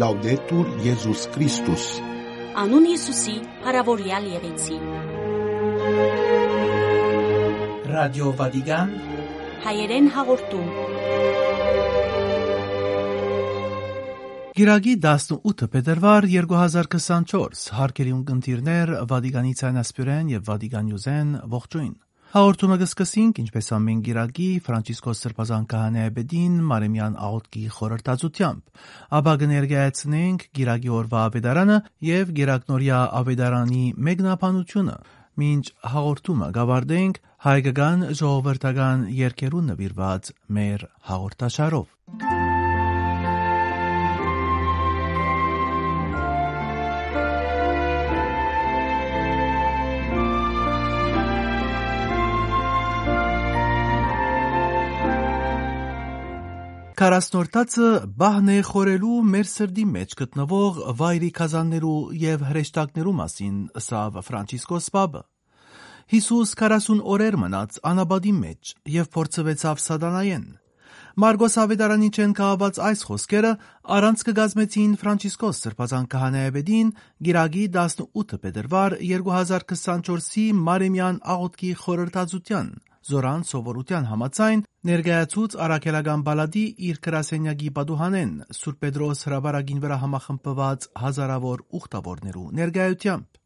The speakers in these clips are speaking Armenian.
Լաուդետուր Եզուս Քրիստոս Անուն Հիսուսի, հարավորյալ եղեցի։ Ռադիո Վատիկան Հայերեն հաղորդում։ Գիրագի 18 փետրվար 2024 հարկերի ունկնդիրներ Վատիկանի ցանասպյուրեն եւ Վատիկանյուզեն ողջույն Հաղորդումը կսկսենք, ինչպես ամեն գիրագի, Ֆրանցիսկոս Սրբազան Քահանեաբեդին Մարեմյան աղոթքի խորհրդածությամբ, ապա կներկայացնենք գիրագի օրվա ավետարանը եւ Գերակնորիա ավետարանի մեկնաբանությունը։ Մինչ հաղորդումը գավարդենք հայկական ժողովրդական երկերուն նվիրված մեր հաղորդաշարով։ Կարասնորտացը բահն է խորելու մեր սրդի մեջ գտնվող վայրի քազաններու եւ հրեշտակներու մասին ըսավ Ֆրանցիսկոս Պապը։ Հիսուս 40 օրեր մնաց անաբադի մեջ եւ փորձվեցավ սատանայեն։ Մարգոս Ավետարանի չեն կահված այս խոսքերը առանց կգազմեցին Ֆրանցիսկոս Սրբազան Քահանայապետին Գիրագի 18 փետրվար 2024-ի Մարեմյան աղոթքի խորհրդածության Զորան սովորության համաձայն ներկայացուց Արաքելական բալադի իր գրասենյակի պատուհանեն Սուրբ Պետրոս հրաբարագին վրա համախմբված հազարավոր ուխտավորներու ներկայությամբ։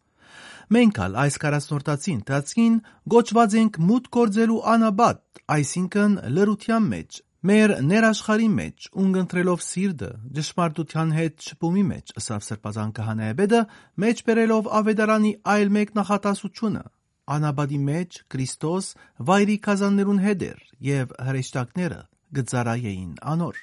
Մենք ալ այս 40-րտացի ընթացքին գոչված ենք մուտ գործելու անաբատ, այսինքն լրության մեջ, մեր ներաշխարի մեջ, ունգընտրելով սիրտը, ճշմարտության հետ շփումի մեջ, ըսավ Սրբազան քահանայապետը, մեջ բերելով ավետարանի այլ մեկ նախատասությունը, անաբադի մեջ Քրիստոս վայրի կազաններուն հետ էր եւ հրեշտակները գծարայեին անոր։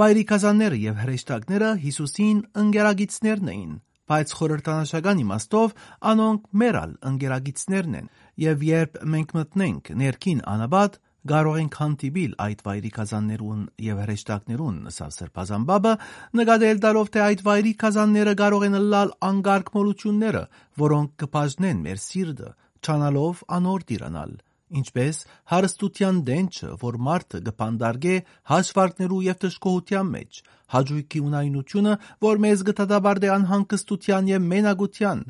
Վայրի կազանները եւ հրեշտակները Հիսուսին ընկերագիցներն էին, բայց խորհրդանշական իմաստով անոնք մերալ ընկերագիցներն են, եւ երբ մենք մտնենք ներքին անաբադ, կարող ենք հանդիպիլ այդ վայրի կազաններուն եւ հրեշտակներուն ըսավ Սրբազան բաբը, նկատել տալով թե այդ վայրի կազանները կարող են լալ անգարկ մոլությունները, որոնք կբաժնեն մեր սիրտը, չանալով անոր տիրանալ, ինչպես հարստության դենչը, որ մարդը գպանդարգե հաշվարկներու եւ դժգոհության մեջ, հաջույքի ունայնությունը, որ մեզ գտադաբարդե անհանգստության եւ մենագության,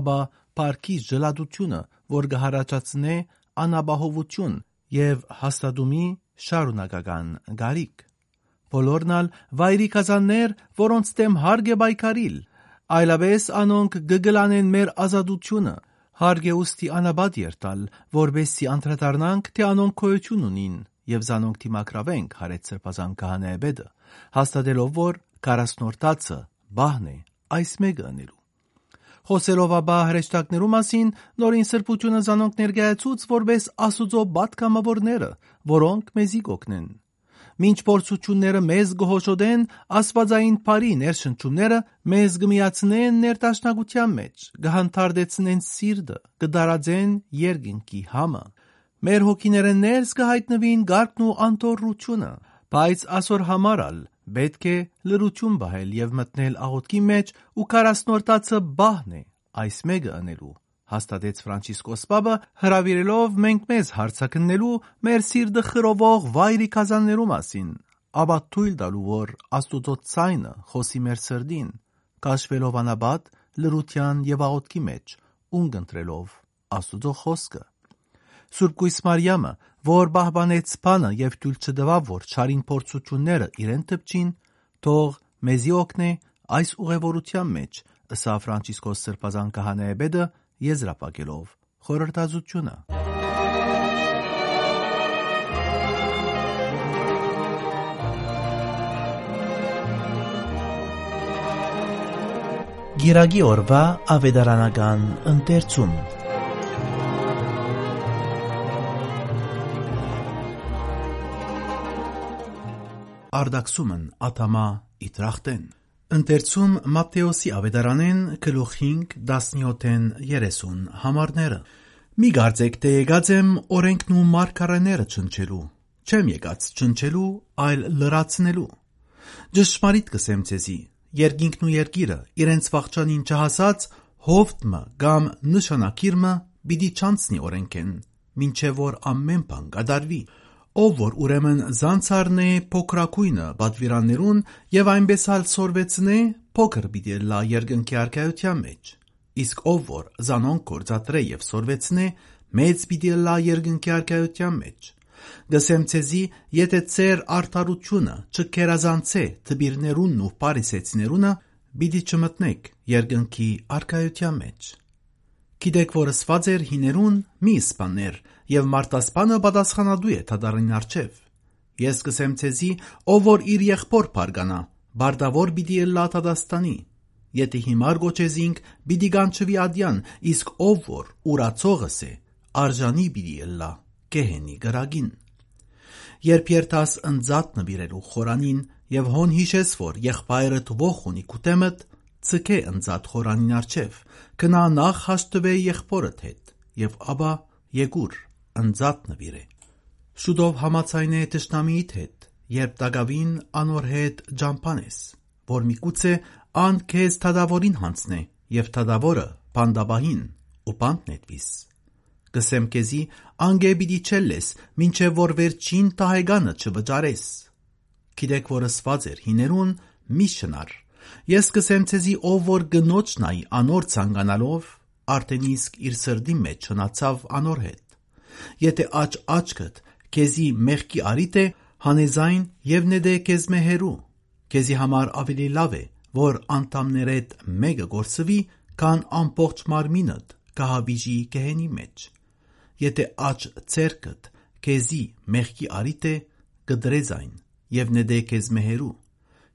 ապա Պարքի ժլադությունը, որ գհարաճացնե անաբահովություն եւ հաստադումի շարունակական գարիկ։ Բոլորնալ վայրի կազաններ, որոնց դեմ հարգ է բայկարիլ, այլապես անոնք գգլանեն մեր ազատությունը, Հարկ է ուստի անաբադ երտալ, որբեսի անդրադառնանք, թե անոնք քոյություն ունին եւ զանոնք թիմակրավենք հարեց սրբազան քահանեբեդը, հաստատելով որ 40-օրտացը բահն է այս մեկը անելու։ Խոսելով ապա հրեշտակներու մասին, նորին սրբությունը զանոնք ներկայացուց որպես Աստուծո բատկամավորները, որոնք մեզի կօգնեն։ Մինչ փորձությունները մեզ գոհոշոդեն, աստվածային բարի ներշնչումները մեզ գմիացնեն ներտաշնակության մեջ, գհանթարդեցնեն սիրտը, կդարաձեն երգինքի համը։ Մեր հոգիները ներս կհայտնվին գարկն ու անտորությունը, բայց ասոր համարալ պետք է լրություն բահել եւ մտնել աղոթքի մեջ ու 40 բահն է այս մեկը անելու հաստատեց Ֆրանցիսկոս Պապը, հրավիրելով մենք մեզ հարցակնելու մեր սիրտը խրովող վայրի կազաններու մասին, ապա թույլ տալու որ Աստուծո ցայնը խոսի մեր սրդին, կաշվելով անաբատ լրության եւ աղոթքի մեջ, ունգընտրելով Աստուծո խոսքը։ Սուրբ Գույս Մարիամը, որ բահբանեց բանը եւ թույլ չդվավ, որ չարին փորձությունները իրեն տպչին, թող մեզի օգնե այս ուղևորության մեջ, ըսա Ֆրանցիսկոս Սրբազան քահանայապետը եզրապակելով խորհրդածությունը։ Գիրագի օրվա ավետարանական ընթերցում Արդակսումն աթամա իտրախտեն Ընթերցում Մատթեոսի ավետարանեն գլուխ 5 17-ն 30 համարները։ Մի գարձեք թե եկած եմ օրենքն ու մարգարեները չնչելու։ Չեմ եկած չնչելու, այլ լրացնելու։ Ճշմարիտ կսեմ ցեզի, երկինքն ու երկիրը իրենց վաղճանին չհասած հովտմը կամ նշանակիրմը պիտի չանցնի օրենքեն, ինչեւ որ ամեն բան կդարվի։ ով որ ուրեմն զանցարնե փոքրակույնը բադվիրաններուն եւ այնպես ալ սորվեցնե փոքր պիտի լա երկնքի արքայության մեջ իսկ ով որ զանոնք կործատրե եւ սորվեցնե մեծ պիտի լա երկնքի արքայության մեջ գսեմ ցեզի եթե ծեր արդարությունը չկերազանցե թբիրներունն ու պարիսեցիներունը պիտի չմտնեք երկնքի արքայության մեջ Գիտեք, որ ասված էր հիներուն մի սպաներ, եւ մարտասպանը պատասխանատու է թադարին արչեւ։ Ես կսեմ ցեզի, ով որ իր եղբոր բարգանա, բարդավոր պիտի լա թադաստանի։ Եթե հիմար գոչեզինք, պիտի գանչվի ադյան, իսկ ով որ ուրացողս է, արժանի պիտի լա կեհենի գրագին։ Երբ երթաս ընձատ նվիրելու խորանին եւ հոն հիշես, որ եղբայրդ ողջ ունի կուտեմդ, ցկե ընձատ խորանին արչև, գնա նախ հաշտվե եղբորդ հետ, եւ ապա եկուր ընձատ նվիրե։ Շուտով համացայնե տշնամիիդ հետ, երբ տագավին անոր հետ ջամփանես, որ միգուցե ան քեզ թադավորին հանցնե, եւ թադավորը բանդաբահին ու բանդ նետվիս։ Գսեմ քեզի անգե պիտի չելես, մինչև որ վերջին տահեգանը չվճարես։ Գիտեք, որ ասված էր հիներուն մի շնար Ես կսեմ ցեզի ով որ գնոջ նայի անոր ցանկանալով, արդեն իսկ իր սրդի մեջ չնացավ անոր հետ։ Եթե աճ աչքդ քեզի մեղքի արիտ է, հանեզայն եւ նեդե քեզ մեհերու։ Քեզի համար ավելի լավ է, որ անդամներդ մեկը գործվի, քան ամբողջ մարմինդ կհավիժի գեհենի մեջ։ Եթե աճ ցերկդ քեզի մեղքի արիտ է, կդրեզ այն եւ նեդե քեզ մեհերու։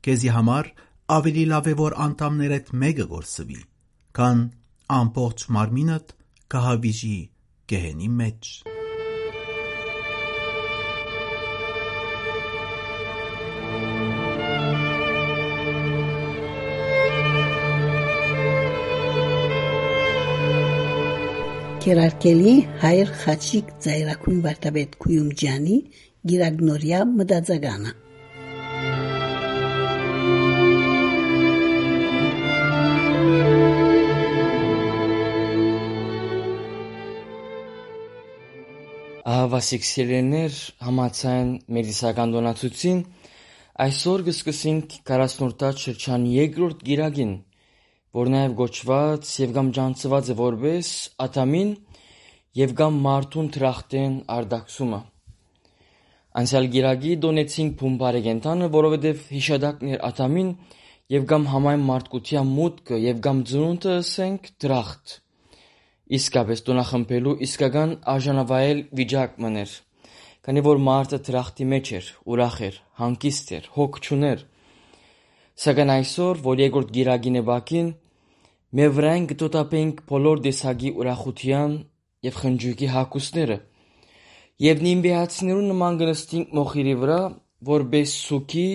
Քեզի համար ավելի լավ է որ անդամներդ մեկը գործվի, քան ամբողջ մարմինդ կհավիժի գեհենի մեջ։ Կերարկելի հայր խաչիկ ծայրակույն վարտաբեդ Քույումջյանի գիրագնորյա մտածագանը Ահավասիկ սիրելիներ, համացան մեր իսական դոնացուցին, այսօր կսկսենք 48-րդ շրջանի երկրորդ գիրագին, որ նաև գոչված եւ կամ ջանցված է որպես ատամին եւ կամ մարդուն տրախտեն արդակսումը։ Անցյալ գիրագի դոնեցինք փումբարեգենտանը, որովհետեւ հիշադակներ ատամին եւ կամ համայն մարդկության մուտքը եւ կամ ծնունդը ասենք տրախտ իսկապես տոնախմբելու իսկական արժանավայել վիճակ մներ, քանի որ մարդը դրախտի մեջ էր, ուրախ էր, հանգիստ էր, հոգ չուներ։ Սակայն այսօր, որ երկրորդ գիրագին է բակին, մեր վրան կտոտապենք բոլոր դեսագի ուրախության եւ խնջույքի հակուսները եւ նիմբեացիներու նման գնստինք մոխիրի վրա, որպես սուքի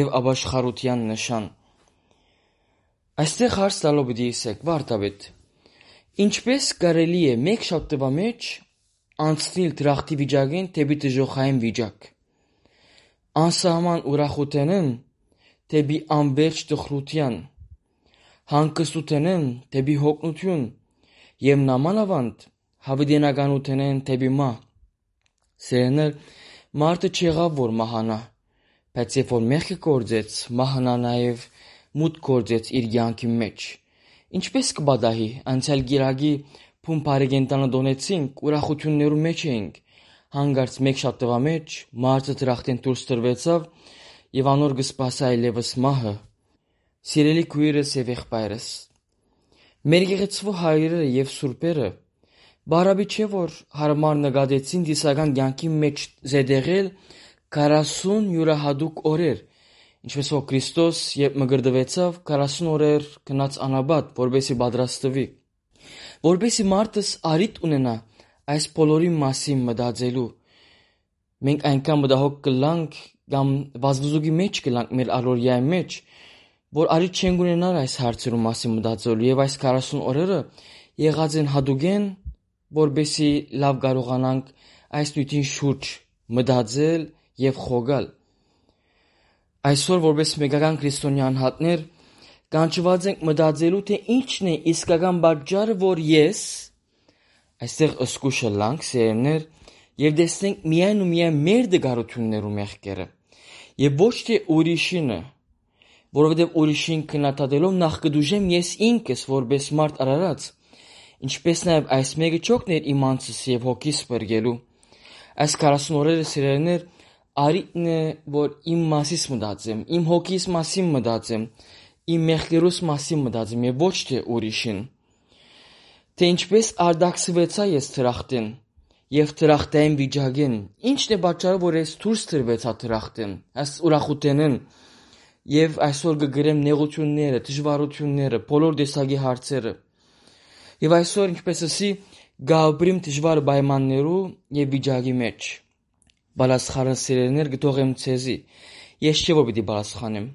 եւ աբաշխարության նշան։ Այստեղ հարց տալով պիտի իսեք, վարտաբեդ, Ինչպես կարելի է մեկ շաբթվա մեջ անցնել դրախտի վիճակին դեպի դժոխային վիճակ, անսահման ուրախութենեն դեպի անվերջ տխրության, հանգստութենեն դեպի հոգնություն եւ նամանավանդ հավիտենականութենեն դեպի մահ։ Սերներ մարդը չեղավ որ մահանա, բայց երբ որ մեղքը կործեց, մահանա նաեւ մուտք կործեց իր կյանքի մեջ Ինչպես կպատահի, անցյալ գիրագի փումփարեգենտանը դոնեցինք, ուրախություններու մեջ էինք, հանգարց մեկ շաբթվա մեջ մարդը դրախտեն դուրս տրվեցավ եւ անոր կսպասի այլևս մահը։ Սիրելի քույրս եւ եղբայրս, մեր եղեցվո հայրերը եւ սուրբերը բարաբի չէ որ հարմար նկատեցին դիսական կյանքի մեջ զեդեղել 40 յուրահատուկ օրեր Ինչպես որ Քրիստոս երբ մգրդվեցավ 40 օրեր գնաց անաբադ, որբեսի պատրաստվի, որբեսի մարդս արիտ ունենա այս բոլորի մասին մտածելու։ Մենք այնքան մտահոգ կլանք կամ վազվզուգի մեջ կլանք մեր առօրյայի մեջ, որ արիտ չենք ունենալ այս հարցերու մասին մտածելու եւ այս 40 օրերը եղած են հadogen, որբեսի լավ կարողանանք այս նյութին շուրջ մտածել եւ խոգալ։ Այսօր որպես մեկական քրիստոնյա անհատներ կանչված ենք մտածելու, թե ինչն է իսկական պատճառը, որ ես այստեղ ըսկուշը լանք սերներ եւ տեսնենք միայն ու միայն մեր դգարություններու մեղքերը եւ ոչ թե ուրիշինը, որովհետեւ ուրիշին քննադատելով նախ կդուժեմ ես ինքս որպես մարդ արարած, ինչպես նաեւ այս մեկը չօգներ իմ անձս եւ հոգիս բրգելու։ Այս 40 օրերը սիրելիներ արիտն է, որ իմ մասից մտածեմ, իմ հոգիս մասին մտածեմ, իմ մեղքերուս մասին մտածեմ եւ ոչ թե ուրիշին։ Թե ինչպես արդակսվեցա ես թրախտին եւ թրախտային վիճակին, ինչն է պատճառը, որ ես դուրս թրվեցա թրախտին, այս ուրախութենն եւ այսօր կգրեմ նեղությունները, դժվարությունները, բոլոր տեսակի հարցերը։ Եվ այսօր ինչպես ասի, գաբրիմ դժվար պայմաններու եւ վիճակի մեջ։ Բալասխարը սիրելիներ գտողեմ ցեզի։ Ես չէ որ պիտի բալասխանեմ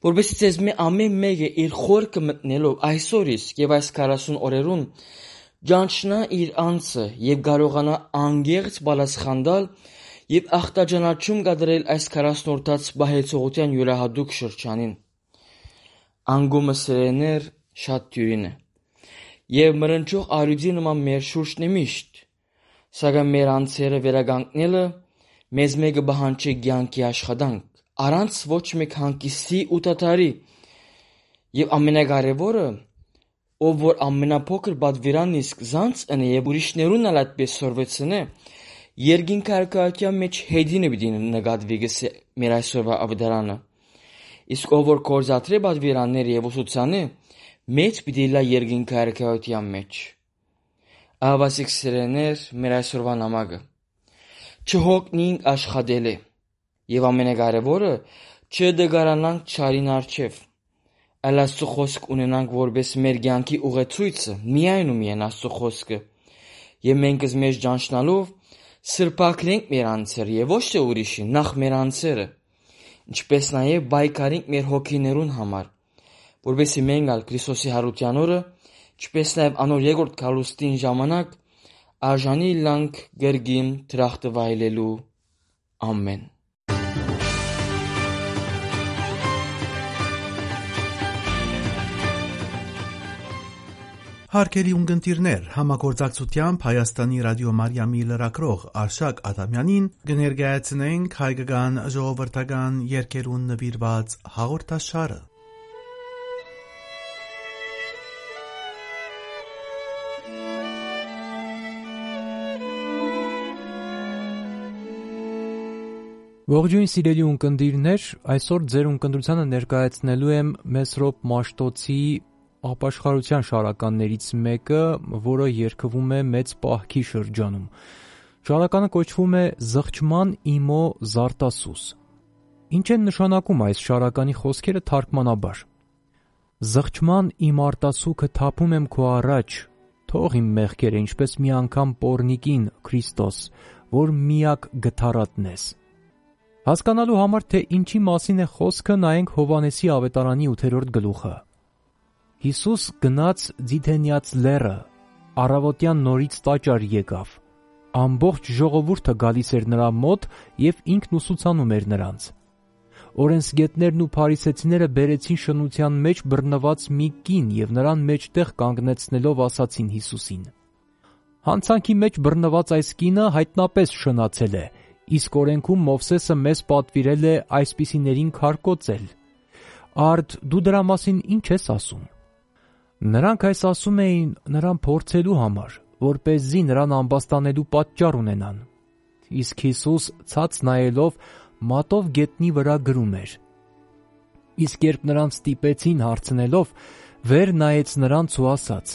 որովհետեւ ցեզ մի ամեն մեկը իր խորքը մտնելով այսօր իսկ եւ այս 40 օրերուն ճանչնա իր անձը եւ կարողանա անգերց բալասխանդալ եւ ախտաջանաչում կադրել այս 40 օրտած բահեցողության յուրահատուկ շրջանին։ Անգումը սերեներ շատ դյուրին է։ Եվ մրնչող արյուծի նման մեր շուրջն է միշտ։ Սակայն մեր անձերը վերագանքնելը մեզ մեկը բահանջի կյանքի աշխատանք առանց ոչ մեկ հանգիստի ու դադարի։ Եվ ամենակարևորը, ով որ ամենափոքր պատվիրանն իսկ զանց ընե եւ ուրիշներուն ալ այդպես սորվեցնե, երկինք արքայության մեջ հետինը պիտի նկատվի գսե մեր այսօրվա ավդարանը։ Իսկ ով որ կորզատրե պատվիրանները եւ ուսուցանը, մեծ պիտի լա երկինք արքայության մեջ։ Ահավասիկ սերեներ մեր այսօրվա նամակը։ Չհոգնին աշխատել է Եվ ամենակարևորը չդգարանանք չարին առջև, այլ Աստծո խոսք ունենանք որպես մեր կյանքի ուղեցույցը, միայն ու միայն Աստծո խոսքը։ Եվ մենք մեզ ճանչնալով սրբակրենք մեր անձերը եւ ոչ թե ուրիշին, նախ մեր անձերը, ինչպես նաեւ բայկարենք մեր հոգիներուն համար, որովհետեւ մենք ալ Քրիստոսի հարության օրը, ինչպես նաեւ անոր երկրորդ գալուստին ժամանակ արժանի լանք գրգին դրախտը վայելելու ամեն Հարկելի ունգընտիրներ, համագործակցությամբ Հայաստանի ռադիո Մարիամի լրակրող Արշակ Ադամյանին կներկայացնենք հայկական ժողովրդական երկերուն նվիրված հաղորդաշարը։ Ողջույն սիրելի ունկնդիրներ, այսօր ձեր ունկնդրությանը ներկայացնելու եմ Մեսրոպ Մաշտոցի ապաշխարության շարականներից մեկը, որը երգվում է Մեծ պահքի շրջանում։ Շարականը կոչվում է Զղջման իմո Զարտասուս։ Ինչ են նշանակում այս շարականի խոսքերը թարգմանաբար։ Զղջման իմ արտասուքը թափում եմ քո առաջ, թող իմ մեղքերը ինչպես մի անգամ Պորնիկին Քրիստոս, որ միակ գթառատն ես։ Հասկանալու համար թե ինչի մասին է խոսքը, նայենք Հովանեսի ավետարանի 8-րդ գլուխը։ Հիսուս գնաց Ձիթենյաց լեռը, առավոտյան նորից տաճար եկավ։ Ամբողջ ժողովուրդը գալիս էր նրա մոտ եւ ինքն ուսուցանում էր նրանց։ Օրենսգետներն ու փարիսեցիները բերեցին շնության մեջ բռնված մի կին եւ նրան մեջտեղ կանգնեցնելով ասացին Հիսուսին. Հանցանքի մեջ բռնված այս կինը հայտնապես շնացել է, իսկ օրենքում Մովսեսը մեզ պատվիրել է այսպիսիներին քարկոծել։ Արդ դու դրա մասին ինչ ես ասում։ Նրանք այս ասում էին նրան փորձելու համար, որ เป զի նրան ամբաստանելու պատճառ ունենան։ Իսկ Հիսուս ցած նայելով մատով գետնի վրա գրում էր։ Իսկ երբ նրանց ստիպեցին հարցնելով, վեր նայեց նրանց ու ասաց.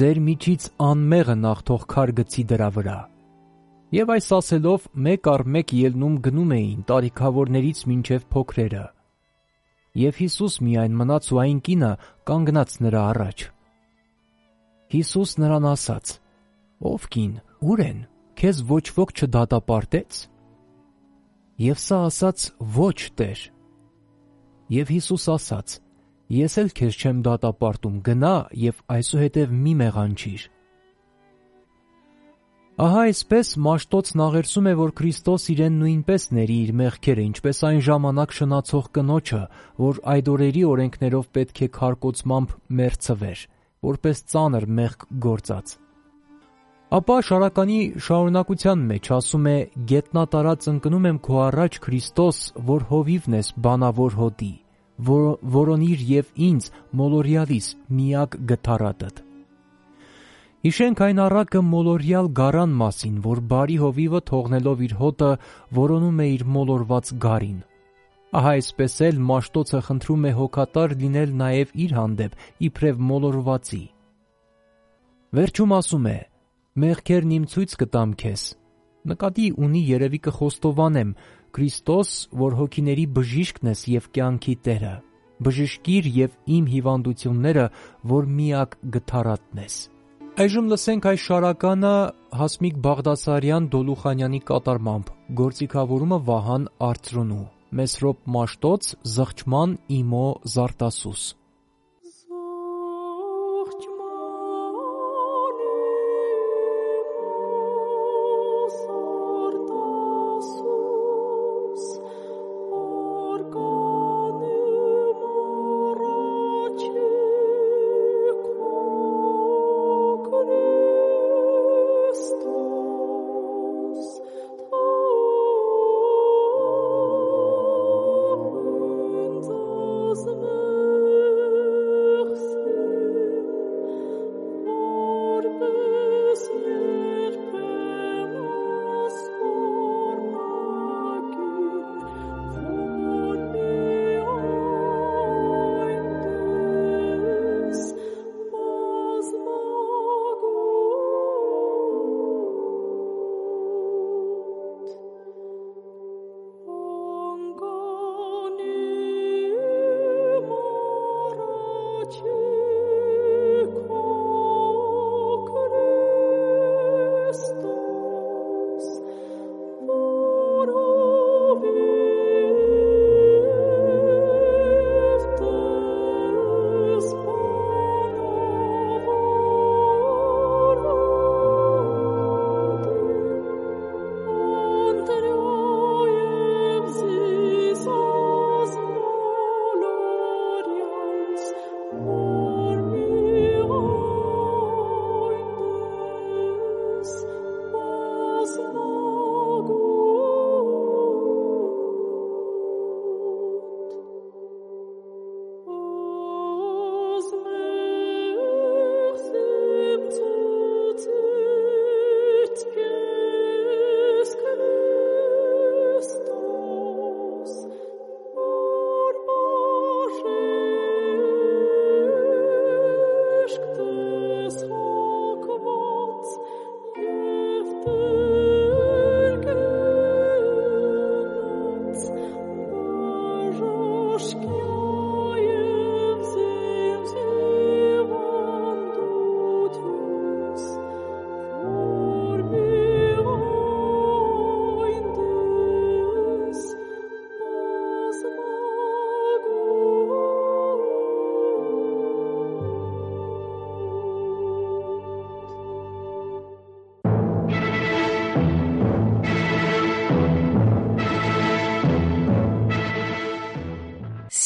Ձեր միջից անմեղը նախ թող քար գցի դրա վրա։ Եվ այս ասելով մեկ առ մեկ ելնում գնում էին տարիքավորներից մինչև փոքրերը եւ Հիսուս միայն մնաց ու այն կինը կանգնած նրա առաջ։ Հիսուս նրան ասաց. Ով կին, ուր են, քեզ ոչ ոք չդատապարտեց։ Եվ սա ասաց. Ոչ, Տեր։ Եվ Հիսուս ասաց. Ես էլ քեզ չեմ դատապարտում, գնա եւ այսուհետև մի մեղանչիր։ Ահա այսպես Մաշտոցն աղերսում է, որ Քրիստոս իրեն նույնպես ների իր մեղքերը, ինչպես այն ժամանակ շնացող կնոջը, որ այդ օրերի օրենքներով պետք է քարկոծմամբ մերձվեր, որպես ծանր մեղք գործած։ Ապա շարականի շարունակության մեջ ասում է. «Գետնատարած ընկնում եմ քո առաջ Քրիստոս, որ հովիվն ես բանավոր հոտի, որ, որոնիր եւ ինձ մոլորյալիս միակ գթարատդ»։ Հիշենք այն առակը մոլորյալ գարան մասին, որ բարի հովիվը թողնելով իր հոտը որոնում է իր մոլորված գարին։ Ահա այսպես էլ Մաշտոցը խնդրում է հոգատար լինել նաև իր հանդեպ, իբրև մոլորվածի։ Վերջում ասում է. «Մեղքերն իմ ցույց կտամ քեզ»։ Նկատի ունի երևի կխոստովանեմ Քրիստոս, որ հոգիների բժիշկն ես եւ կյանքի Տերը։ Բժշկիր եւ իմ հիվանդությունները, որ միակ գթարատն ես։ Այժմ լսենք այս շարականը Հասմիկ Բաղդասարյան Դոլուխանյանի կատարմամբ։ Գործիքավորումը Վահան Արծրունու։ Մեսրոպ Մաշտոց Զղջման Իմո Զարտասուս